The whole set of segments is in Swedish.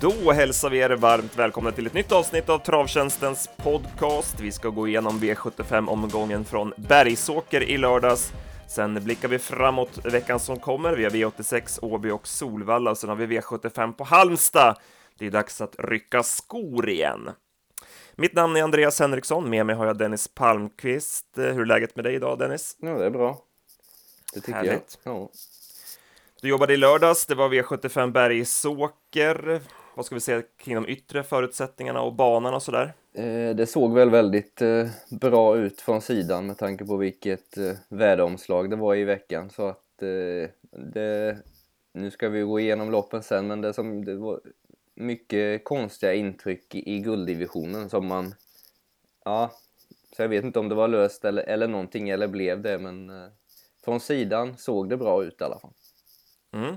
Då hälsar vi er varmt välkomna till ett nytt avsnitt av Travtjänstens podcast. Vi ska gå igenom V75-omgången från Bergsåker i lördags. Sen blickar vi framåt veckan som kommer. Vi har V86, Åby och Solvalla och sen har vi V75 på Halmstad. Det är dags att rycka skor igen. Mitt namn är Andreas Henriksson, med mig har jag Dennis Palmqvist. Hur är läget med dig idag Dennis? Ja, det är bra. Det tycker Härligt. jag. Ja. Du jobbade i lördags, det var V75 Bergsåker. Vad ska vi säga kring de yttre förutsättningarna och banan och sådär? Eh, Det såg väl väldigt eh, bra ut från sidan med tanke på vilket eh, väderomslag det var i veckan. Så att det, nu ska vi gå igenom loppen sen, men det, som, det var mycket konstiga intryck i, gulddivisionen som man... Ja, så jag vet inte om det var löst eller, eller någonting eller blev det, men från sidan såg det bra ut i alla fall. Mm.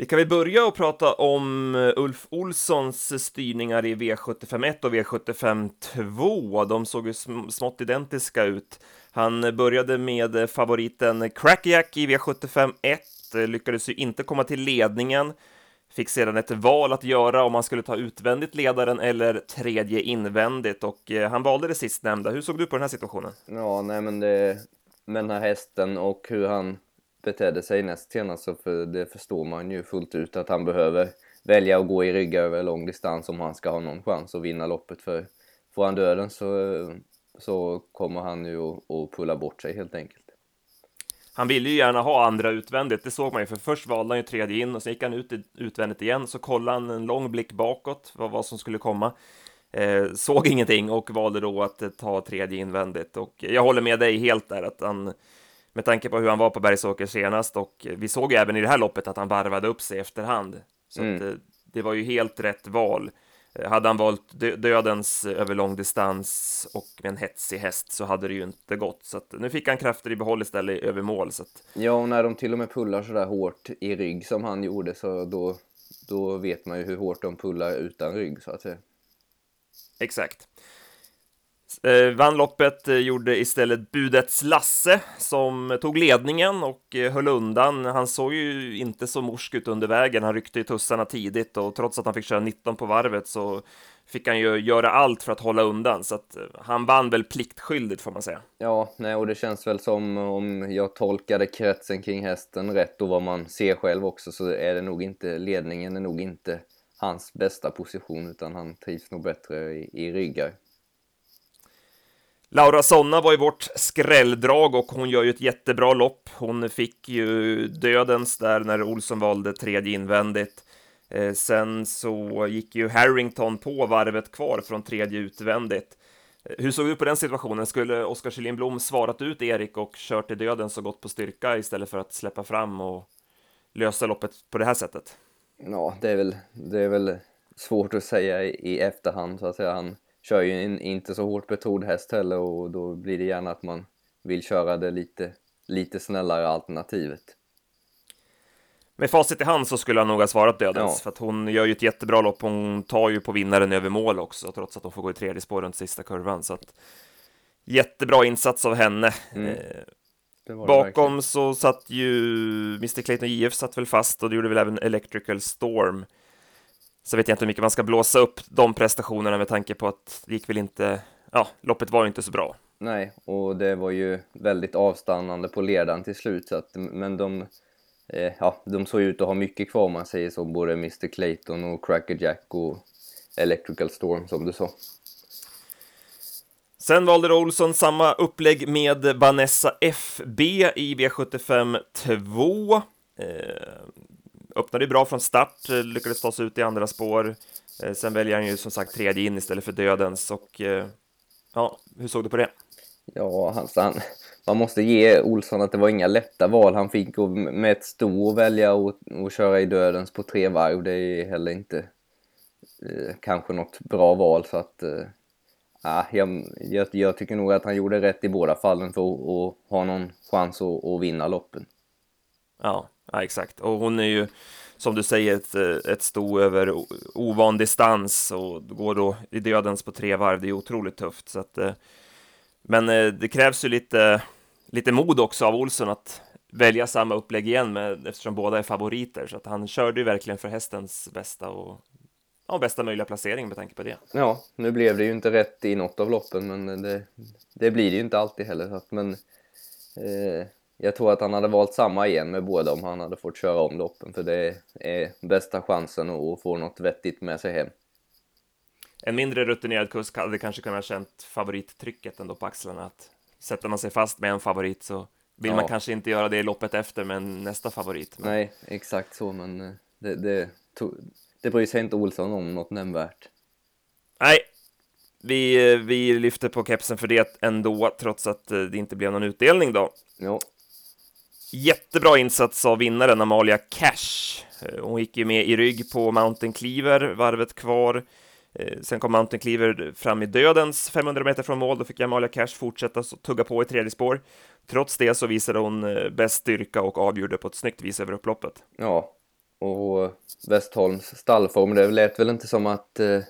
Vi kan väl börja och prata om eh, Ulf Olssons styrningar i V751 och V752. De såg ju smått identiska ut. Han började med favoriten Crackjack i V751, lyckades ju inte komma till ledningen. Fick sedan ett val att göra om han skulle ta utvändigt ledaren eller tredje invändigt och eh, han valde det sistnämnda. Hur såg du på den här situationen? Ja, nej men det med den här hästen och hur han betedde sig näst senast så för det förstår man ju fullt ut att han behöver välja att gå i rygga över lång distans om han ska ha någon chans att vinna loppet för får han döden så, så kommer han ju att, pulla bort sig helt enkelt. Han ville ju gärna ha andra utvändigt, det såg man ju, för först valde han ju tredje in och sen gick han ut utvändigt igen, så kollade han en lång blick bakåt, vad, vad som skulle komma. Eh, såg ingenting och valde då att ta tredje invändigt. Och jag håller med dig helt där, att han, med tanke på hur han var på Bergsåker senast, och vi såg ju även i det här loppet att han varvade upp sig efterhand. Så Mm. att, eh, det var ju helt rätt val. Eh, Hade han valt dö- dödens över lång distans och med en hetsig häst så hade det ju inte gått. Så att nu fick han krafter i behåll istället över mål. Så att, Ja, och när de till och med pullar sådär hårt i rygg som han gjorde så då, då vet man ju hur hårt de pullar utan rygg så att säga. exakt. Eh, vann loppet eh, gjorde istället budets Lasse som tog ledningen och eh, höll undan. Han såg ju inte så morsk ut under vägen. Han ryckte i tussarna tidigt och trots att han fick köra 19 på varvet så fick han ju göra allt för att hålla undan. Så att eh, han vann väl pliktskyldigt får man säga. Ja, nej, och det känns väl som om jag tolkade kretsen kring hästen rätt och vad man ser själv också så är det nog inte, ledningen är nog inte hans bästa position utan han trivs nog bättre i, i ryggar. Laura Sonna var ju vårt skrälldrag och hon gör ju ett jättebra lopp. Hon fick ju dödens där när Olsson valde tredje invändigt. Eh, sen så gick ju Harrington på varvet kvar från tredje utvändigt. Eh, hur såg du på den situationen? Skulle Oskar Kjellin Blom svarat ut Erik och kört till döden så gått på styrka istället för att släppa fram och lösa loppet på det här sättet? Ja, det är väl, det är väl svårt att säga i, i efterhand så att säga. Han kör ju en inte så hårt betrodd häst heller och då blir det gärna att man vill köra det lite, lite snällare alternativet. Med facit i hand så skulle han nog ha svarat dödens, Ja. för att hon gör ju ett jättebra lopp. Hon tar ju på vinnaren över mål också, trots att hon får gå i tredje spår runt sista kurvan. Så att, jättebra insats av henne. Mm. Eh, bakom så satt ju Mr Clayton JF satt väl fast och det gjorde väl även Electrical Storm. Så vet jag inte hur mycket man ska blåsa upp de prestationerna med tanke på att det gick väl inte, ja, loppet var ju inte så bra. Nej, och det var ju väldigt avstannande på ledaren till slut. Så att, men de, eh, ja, de såg ut att ha mycket kvar om man säger så. Både Mr Clayton och Cracker Jack och Electrical Storm som du sa. Sen valde Olsson samma upplägg med Vanessa FB i V75 2. Eh, öppnade ju bra från start, eh, lyckades ta sig ut i andra spår. Eh, sen väljer han ju som sagt tredje in istället för dödens och eh, ja, hur såg du på det? Ja, han, han, man måste ge Olsson att det var inga lätta val han fick och med ett sto att välja och, och köra i dödens på tre varv. Det är heller inte eh, kanske något bra val så att eh, ah, jag, jag, jag tycker nog att han gjorde rätt i båda fallen för att, att ha någon chans att, att vinna loppen. Ja, ja, exakt. Och hon är ju, som du säger, ett, eh, ett sto över ovan distans och går då i dödens på tre varv. Det är otroligt tufft. Så att, eh, men eh, det krävs ju lite, lite mod också av Olsson att välja samma upplägg igen med, eftersom båda är favoriter. Så att han körde ju verkligen för hästens bästa och ja, bästa möjliga placering med tanke på det. Ja, nu blev det ju inte rätt i något av loppen, men det, det blir det ju inte alltid heller. Men eh, jag tror att han hade valt samma igen med båda om han hade fått köra om loppen, för det är bästa chansen att få något vettigt med sig hem. En mindre rutinerad kusk hade kanske kunnat känt favorittrycket ändå på axlarna, att sätter man sig fast med en favorit så vill ja. man kanske inte göra det i loppet efter med nästa favorit. Men... Nej, exakt så, men eh, det, det, det bryr sig inte Olsson om något nämnvärt. Nej, vi, vi lyfter på kepsen för det ändå, trots att eh, det inte blev någon utdelning då. Ja. Jättebra insats av vinnaren Amalia Cash. Eh, hon gick ju med i rygg på Mountain Cleaver, varvet kvar. Eh, sen kom Mountain Cleaver fram i dödens 500 meter från mål, då fick Amalia Cash fortsätta tugga på i tredje spår. Trots det så visade hon eh, bäst styrka och avgjorde på ett snyggt vis över upploppet. Ja, och Westholms stallform, det lät väl inte som att eh,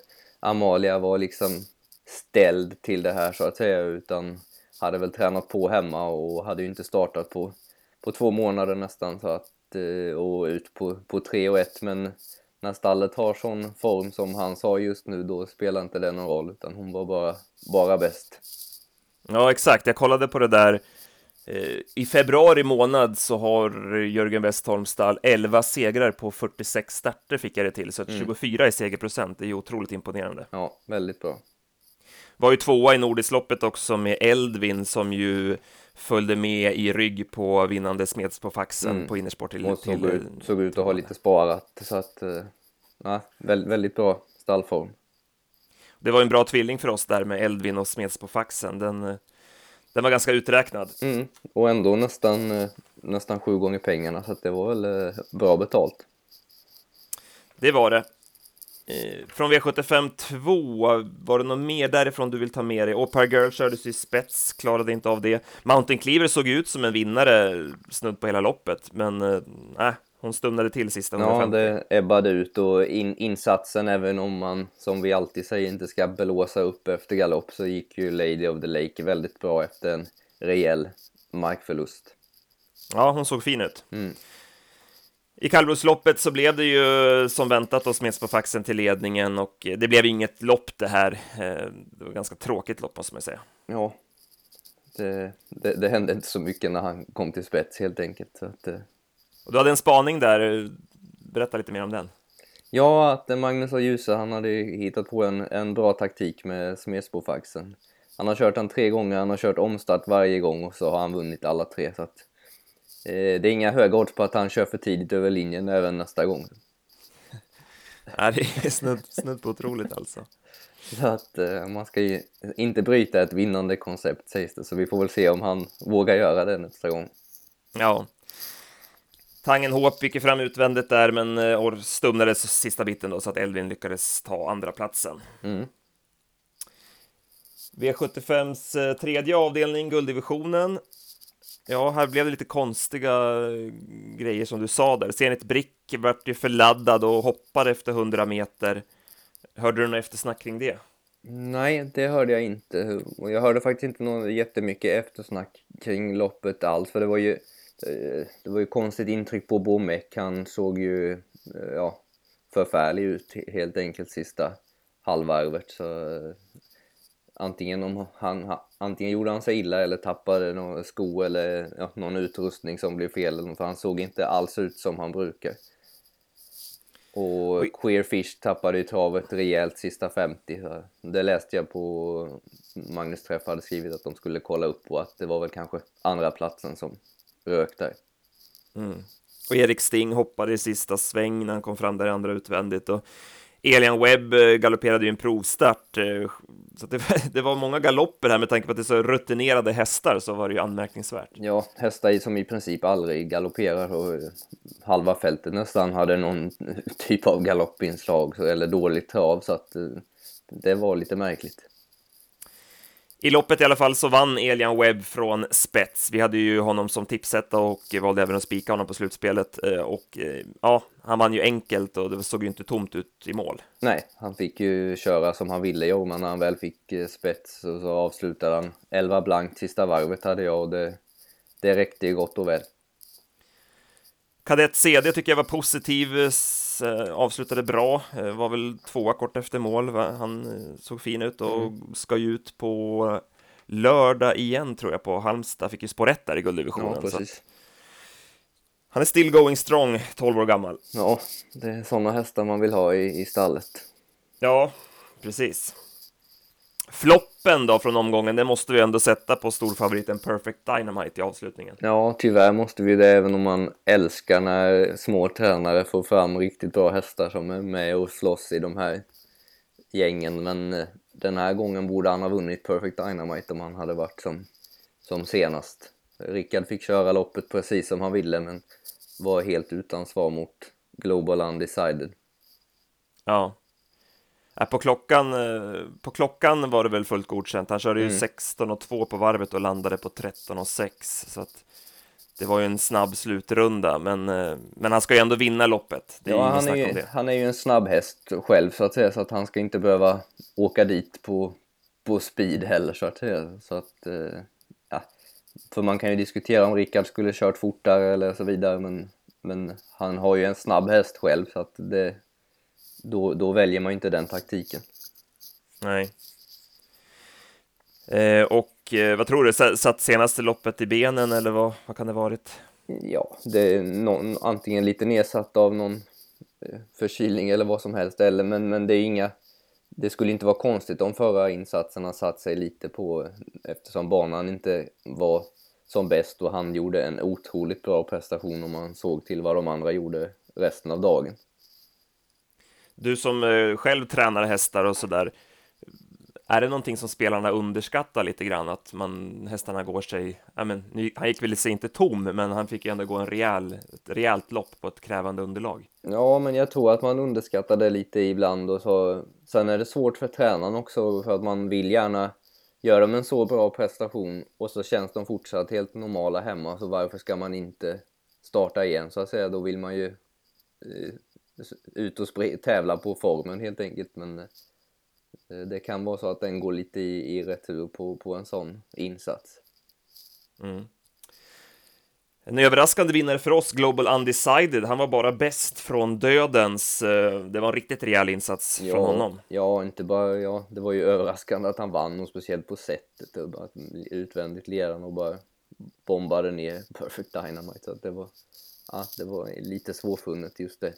Amalia var liksom ställd till det här så att säga utan hade väl tränat på hemma och hade ju inte startat på, på två månader nästan så att, eh, och ut på, på tre och ett men när stallet har sån form som han sa just nu då spelar inte det någon roll utan hon var bara, bara bäst. Ja exakt, jag kollade på det där Eh, I februari månad så har Jörgen Westholm stall 11 segrar på 46 starter fick jag det till, så att mm. 24 i segerprocent, det är ju otroligt imponerande. Ja, väldigt bra. Var ju tvåa i Nordisloppet också med Eldvin som ju följde med i rygg på vinnande Smeds på faxen mm. på innersport till... Såg, till, ut, såg ut att ha lite sparat, så att, eh, ja, väldigt, väldigt bra stallform. Det var en bra tvilling för oss där med Eldvin och Smeds på faxen. Den eh, den var ganska uträknad. Mm. Och ändå nästan, eh, nästan sju gånger pengarna, så det var väl bra betalt. Det var det. Eh, från V75 2, var det något mer därifrån du vill ta med dig? Opar Girl kördes i spets, klarade inte av det. Mountain Cleaver såg ut som en vinnare snudd på hela loppet, men äh, hon stumnade till sista 150. Ja, det ebbade ut och in, insatsen, även om man som vi alltid säger inte ska blåsa upp efter galopp, så gick ju Lady of the Lake väldigt bra efter en rejäl markförlust. Ja, hon såg fin ut. Mm. I kallblodsloppet så blev det ju som väntat och smeds på faxen till ledningen och det blev inget lopp det här. Eh, det var ganska tråkigt lopp måste man säga. Ja, det, det, det, hände inte så mycket när han kom till spets helt enkelt. Så att, eh, och du hade en spaning där, berätta lite mer om den. Ja, att Magnus och Djuse, han hade hittat på en, en bra taktik med Smedsbofaxen. Han har kört den tre gånger, han har kört omstart varje gång och så har han vunnit alla tre. Så att, det är inga höga odds på att han kör för tidigt över linjen även nästa gång. Nej, det är snudd, snudd på otroligt alltså. Så att eh, man ska ju inte bryta ett vinnande koncept sägs det, så vi får väl se om han vågar göra det nästa gång. Ja, Tangen Håp gick fram utvändigt där, men eh, stumnades sista biten då, så att Elvin lyckades ta andra platsen. Mm. V75s eh, tredje avdelning, gulddivisionen. Ja, här blev det lite konstiga eh, grejer som du sa där. Zenit Brick vart ju förladdad och hoppade efter 100 meter. Hörde du något eftersnack kring det? Nej, det hörde jag inte. Och jag hörde faktiskt inte något jättemycket eftersnack kring loppet alls, för det var ju eh, det var ju konstigt intryck på Bomek. Han såg ju eh, ja, förfärlig ut helt enkelt sista halvvarvet. Så, antingen, om han, antingen gjorde han sig illa eller tappade någon sko eller ja, någon utrustning som blev fel. För han såg inte alls ut som han brukar. Och Oj. Queer Fish tappade ju travet rejält sista 50. Det läste jag på Magnus Träff hade skrivit att de skulle kolla upp och att det var väl kanske andra platsen som rök där. Mm. Och Erik Sting hoppade i sista sväng när han kom fram där i andra utvändigt. Och Elian Webb eh, galopperade ju en provstart. Eh, så det, det, var många galopper här med tanke på att det är så rutinerade hästar så var det ju anmärkningsvärt. Ja, hästar som i princip aldrig galopperar och eh, halva fältet nästan hade någon typ av galoppinslag eller dåligt trav så att det var lite märkligt. I loppet i alla fall så vann Elian Webb från spets. Vi hade ju honom som tipsetta och valde även att spika honom på slutspelet. Eh, och eh, ja, han vann ju enkelt och det såg ju inte tomt ut i mål. Nej, han fick ju köra som han ville jo, men när han väl fick eh, spets så, så avslutade han 11 blankt sista varvet hade jag och det, det räckte ju gott och väl. Kadett CD tycker jag var positiv, avslutade bra, var väl tvåa kort efter mål, han såg fin ut och mm. ska ju ut på lördag igen tror jag på Halmstad, fick ju spår där i gulddivisionen. Ja. Han är still going strong, 12 år gammal. Ja, det är sådana hästar man vill ha i, i stallet. Ja, precis. Floppen då från omgången, det måste vi ändå sätta på storfavoriten Perfect Dynamite i avslutningen. Ja, tyvärr måste vi det, även om man älskar när små tränare får fram riktigt bra hästar som är med och slåss i de här gängen. Men eh, den här gången borde han ha vunnit Perfect Dynamite om han hade varit som, som senast. Rickard fick köra loppet precis som han ville, men var helt utan svar mot Global Undecided. Ja. På klockan, eh, på klockan var det väl fullt godkänt. Han körde ju mm. 16 och 2 på varvet och landade på 13 och 6. Så att det var ju en snabb slutrunda, men, eh, men han ska ju ändå vinna loppet. ja, han är, ju, han är ju en snabb häst själv så att säga, så att han ska inte behöva åka dit på, på speed heller så att säga. Så att, eh, ja. För man kan ju diskutera om Rickard skulle kört fortare eller så vidare, men, men han har ju en snabb häst själv så att det, då, då väljer man ju inte den taktiken. Nej. Eh, och eh, vad tror du, satt senaste loppet i benen eller vad, vad kan det varit? Ja, det är någon, antingen lite nedsatt av någon eh, förkylning eller vad som helst, eller, men, men det är inga det skulle inte vara konstigt om förra insatserna satt sig lite på eftersom banan inte var som bäst och han gjorde en otroligt bra prestation om man såg till vad de andra gjorde resten av dagen. Du som eh, själv tränar hästar och sådär, är det någonting som spelarna underskattar lite grann? Att man, hästarna går sig, ja, men, han gick väl sig inte tom, men han fick ju ändå gå en rejäl, ett rejält lopp på ett krävande underlag. Ja, men jag tror att man underskattar det lite ibland och så. Sen är det svårt för tränaren också för att man vill gärna göra dem en så bra prestation och så känns de fortsatt helt normala hemma, så varför ska man inte starta igen så att säga? Då vill man ju eh, ut och tävla på formen helt enkelt, men Eh, det kan vara så att den går lite i, i retur på, på en sån insats. Mm. En överraskande vinnare för oss, Global Undecided. Han var bara bäst från dödens. Eh, det var en riktigt rejäl insats ja, från honom. Ja, inte bara, ja, det var ju överraskande att han vann och speciellt på sättet. Och bara utvändigt ledaren och bara bombade ner Perfect Dynamite. Så det var, ja, det var lite svårfunnet just det.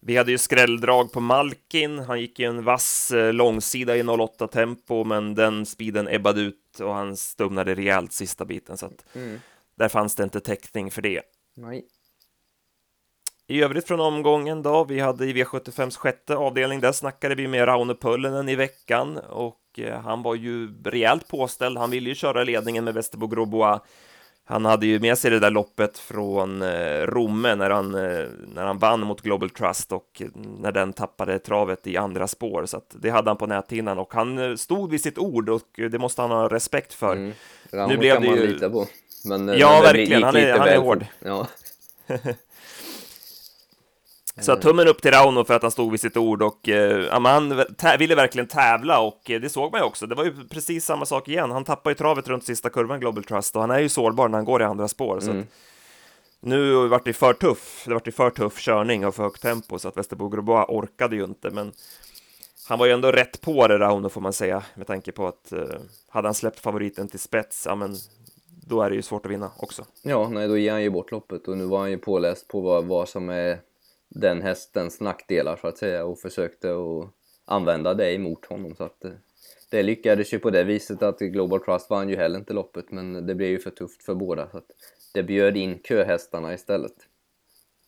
Vi hade ju skrälldrag på Malkin. Han gick i en vass eh, långsida i 08 tempo, men den speeden ebbade ut och han stumnade rejält sista biten, så att mm. där fanns det inte täckning för det. Nej. I övrigt från omgången då, vi hade i V75s sjätte avdelning, där snackade vi med Rauno Pöllinen i veckan och eh, han var ju rejält påställd. Han ville ju köra ledningen med Västerbo Grobois han hade ju med sig det där loppet från eh, Romme när han, eh, när han vann mot Global Trust och när den tappade travet i andra spår, så det hade han på näthinnan och han eh, stod vid sitt ord och det måste han ha respekt för. Mm. Nu blev det man ju... lita på. Men, ja, men verkligen, han är, han är hård. Ja. Så tummen upp till Rauno för att han stod vid sitt ord och eh, han ville verkligen tävla och eh, det såg man ju också. Det var ju precis samma sak igen. Han tappar ju travet runt sista kurvan, Global Trust, och han är ju sårbar när han går i andra spår. Så mm. nu vart det för tuff. Det vart ju för tuff körning och för högt tempo så att Västerbo Grobois orkade ju inte, men han var ju ändå rätt på det, Rauno, får man säga, med tanke på att eh, hade han släppt favoriten till spets, ja men då är det ju svårt att vinna också. Ja, nej, då ger han ju bort loppet och nu var han ju påläst på vad, vad som är den hästens nackdelar så att säga och försökte att använda det emot honom. Så att eh, det lyckades ju på det viset att Global Trust vann ju heller inte loppet men det blev ju för tufft för båda. Så att det bjöd in köhästarna istället.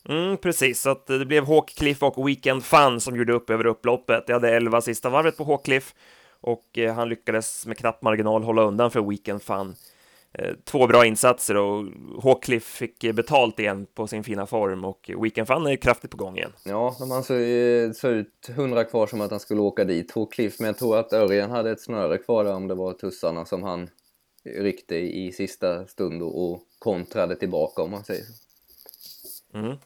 Mm, precis, så att det blev Hawkcliff och Weekend Fun som gjorde upp över upploppet. Jag hade 11 sista varvet på Hawkcliff och eh, han lyckades med knapp marginal hålla undan för Weekend Fun. Eh, två bra insatser och Hawcliff fick betalt igen på sin fina form och Weekend Fun är kraftigt på gång igen. Ja, han såg, såg ut hundra kvar som att han skulle åka dit, Hawcliff, men jag tror att Örjan hade ett snöre kvar där om det var tussarna som han ryckte i sista stund och kontrade tillbaka om man säger så. Mm.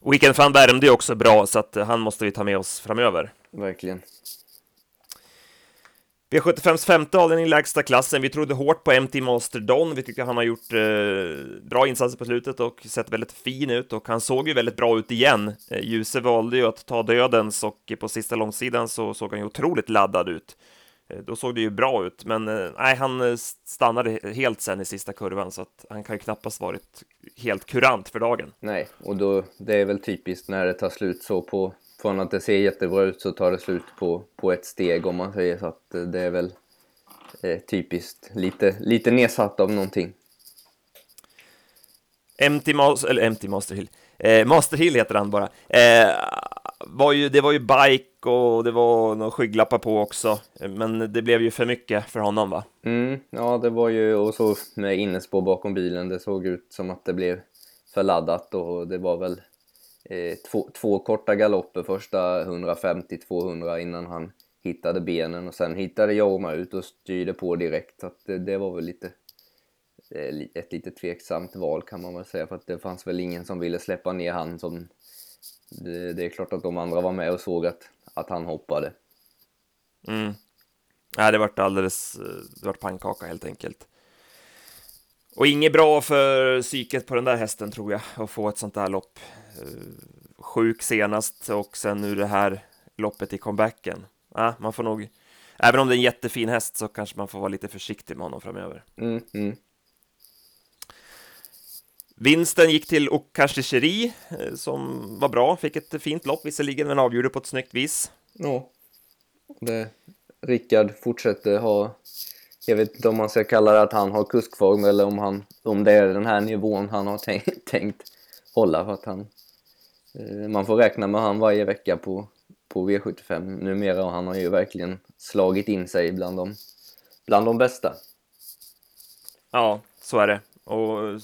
Weekend Fun värmde ju också bra så att han måste vi ta med oss framöver. Verkligen. V75s femte avdelning i lägsta klassen. Vi trodde hårt på MT Master Don. Vi tyckte han har gjort eh, bra insatser på slutet och sett väldigt fin ut och han såg ju väldigt bra ut igen. Eh, Ljuse valde ju att ta dödens och på sista långsidan så såg han ju otroligt laddad ut. Eh, då såg det ju bra ut, men eh, nej, han eh, stannade helt sen i sista kurvan så att han kan ju knappast varit helt kurant för dagen. Nej, och då, det är väl typiskt när det tar slut så på från att det ser jättebra ut så tar det slut på, på ett steg om man säger så att det är väl eh, typiskt lite, lite nedsatt av någonting. MT Master, eller MT Master Hill, eh, Master Hill heter han bara. Eh, var ju, det var ju bike och det var några skygglappar på också, men det blev ju för mycket för honom va? Mm, ja, det var ju, och så med innespår bakom bilen, det såg ut som att det blev för laddat och det var väl eh, två, två korta galopper första 150-200 innan han hittade benen och sen hittade Jorma ut och styrde på direkt. Så att det, det var väl lite eh, ett lite tveksamt val kan man väl säga för att det fanns väl ingen som ville släppa ner han som det, det är klart att de andra var med och såg att, att han hoppade. Mm. Ja, det vart alldeles, eh, det vart pannkaka helt enkelt. Och inget bra för psyket på den där hästen tror jag, att få ett sånt där lopp. Eh, sjuk senast och sen nu det här loppet i comebacken. Ja, man får nog, även om det är en jättefin häst så kanske man får vara lite försiktig med honom framöver. Mm, mm. Vinsten gick till Okashisheri eh, som var bra, fick ett fint lopp visserligen, men avgjorde på ett snyggt vis. Ja, det, Rickard fortsätter ha, jag vet inte om man ska kalla det att han har kuskform eller om, han, om det är den här nivån han har tänkt, tänkt hålla för att han, eh, man får räkna med han varje vecka på, på V75 numera och han har ju verkligen slagit in sig bland de, bland de bästa. Ja, så är det. Och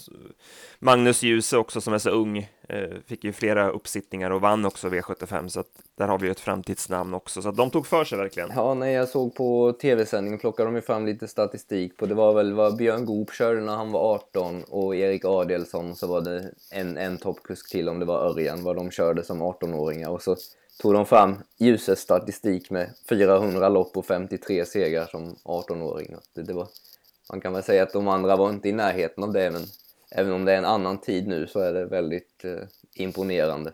Magnus Djuse också som är så ung eh, fick ju flera uppsittningar och vann också V75 så att där har vi ju ett framtidsnamn också så att de tog för sig verkligen. Ja, när jag såg på tv-sändningen plockade de ju fram lite statistik på det var väl vad Björn Goop körde när han var 18 och Erik Adelsson så var det en, en toppkusk till om det var Örjan vad de körde som 18-åringar och så tog de fram Ljuses statistik med 400 lopp och 53 segrar som 18-åring. Det, det var man kan väl säga att de andra var inte i närheten av det, men även om det är en annan tid nu så är det väldigt eh, imponerande.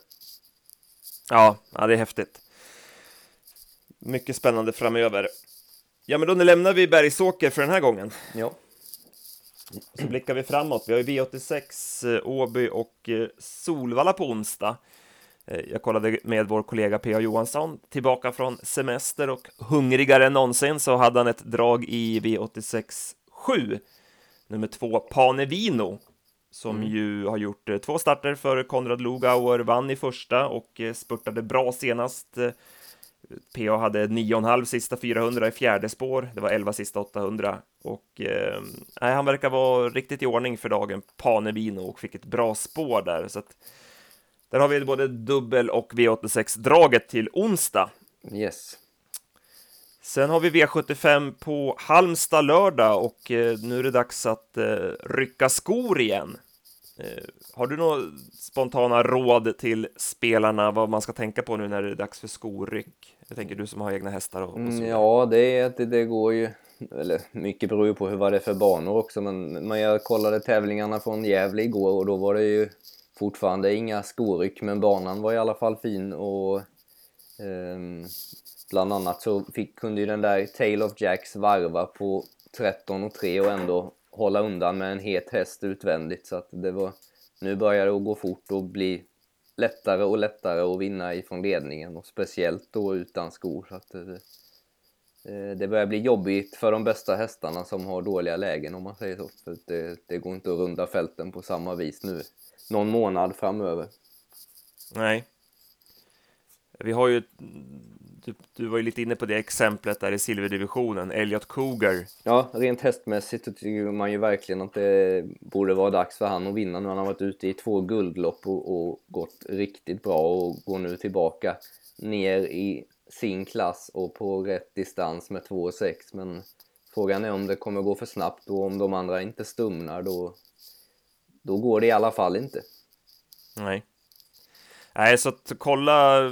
Ja, ja, det är häftigt. Mycket spännande framöver. Ja, men då lämnar vi Bergsåker för den här gången. Ja. Så blickar vi framåt. Vi har ju V86, eh, Åby och eh, Solvalla på onsdag. Eh, jag kollade med vår kollega P.A. Johansson, tillbaka från semester och hungrigare än någonsin så hade han ett drag i V86 7, nummer två Panevino, som mm. ju har gjort eh, två starter för Konrad Lugauer, vann i första och eh, spurtade bra senast. Eh, PA hade 9,5 sista 400 i fjärde spår, det var 11 sista 800 och eh, han verkar vara riktigt i ordning för dagen, Panevino, och fick ett bra spår där. Så att, där har vi både dubbel och V86-draget till onsdag. Yes. Sen har vi V75 på Halmstad lördag och eh, nu är det dags att eh, rycka skor igen. Eh, har du några spontana råd till spelarna vad man ska tänka på nu när det är dags för skoryck? Jag tänker du som har egna hästar och, och så. Mm, ja, det, det, det går ju eller mycket beror ju på hur vad det är för banor också men, men jag kollade tävlingarna från Gävle igår och då var det ju fortfarande inga skoryck men banan var i alla fall fin och um, Bland annat så fick, kunde ju den där Tale of Jacks varva på 13 och 3 och ändå hålla undan med en het häst utvändigt så att det var nu börjar det att gå fort och bli lättare och lättare att vinna ifrån ledningen och speciellt då utan skor så att det, det börjar bli jobbigt för de bästa hästarna som har dåliga lägen om man säger så för det, det går inte att runda fälten på samma vis nu någon månad framöver. Nej. Vi har ju du, du var ju lite inne på det exemplet där i silverdivisionen, Elliot Cougar. Ja, rent hästmässigt så tycker man ju verkligen att det borde vara dags för han att vinna nu. Han har varit ute i två guldlopp och, och gått riktigt bra och går nu tillbaka ner i sin klass och på rätt distans med 2,6 men frågan är om det kommer gå för snabbt och om de andra inte stumnar då, då går det i alla fall inte. Nej. Nej, så att kolla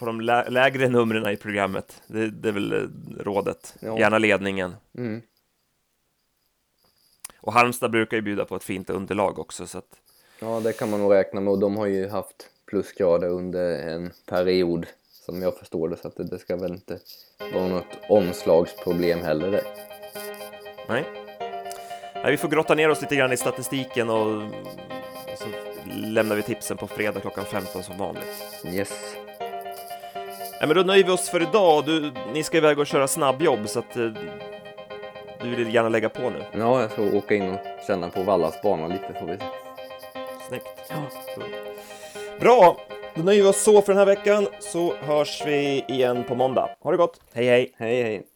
på de lä lägre numren i programmet. Det, det är väl eh, rådet. Ja. Gärna ledningen. Mm. Och Halmstad brukar ju bjuda på ett fint underlag också, så att Ja, det kan man nog räkna med och de har ju haft plusgrader under en period som jag förstår det så att det, det ska väl inte vara något omslagsproblem heller det. nej. nej. Vi får grotta ner oss lite grann i statistiken och så lämnar vi tipsen på fredag klockan 15 som vanligt. Yes. Ja, men då nöjer vi oss för idag. Du, ni ska iväg och köra snabbjobb, så att eh, du vill gärna lägga på nu. Ja, jag ska åka in och känna på Vallas bana lite får vi se. Snyggt. Bra! Då nöjer vi oss så för den här veckan, så hörs vi igen på måndag. Ha det gott! Hej hej! Hej hej!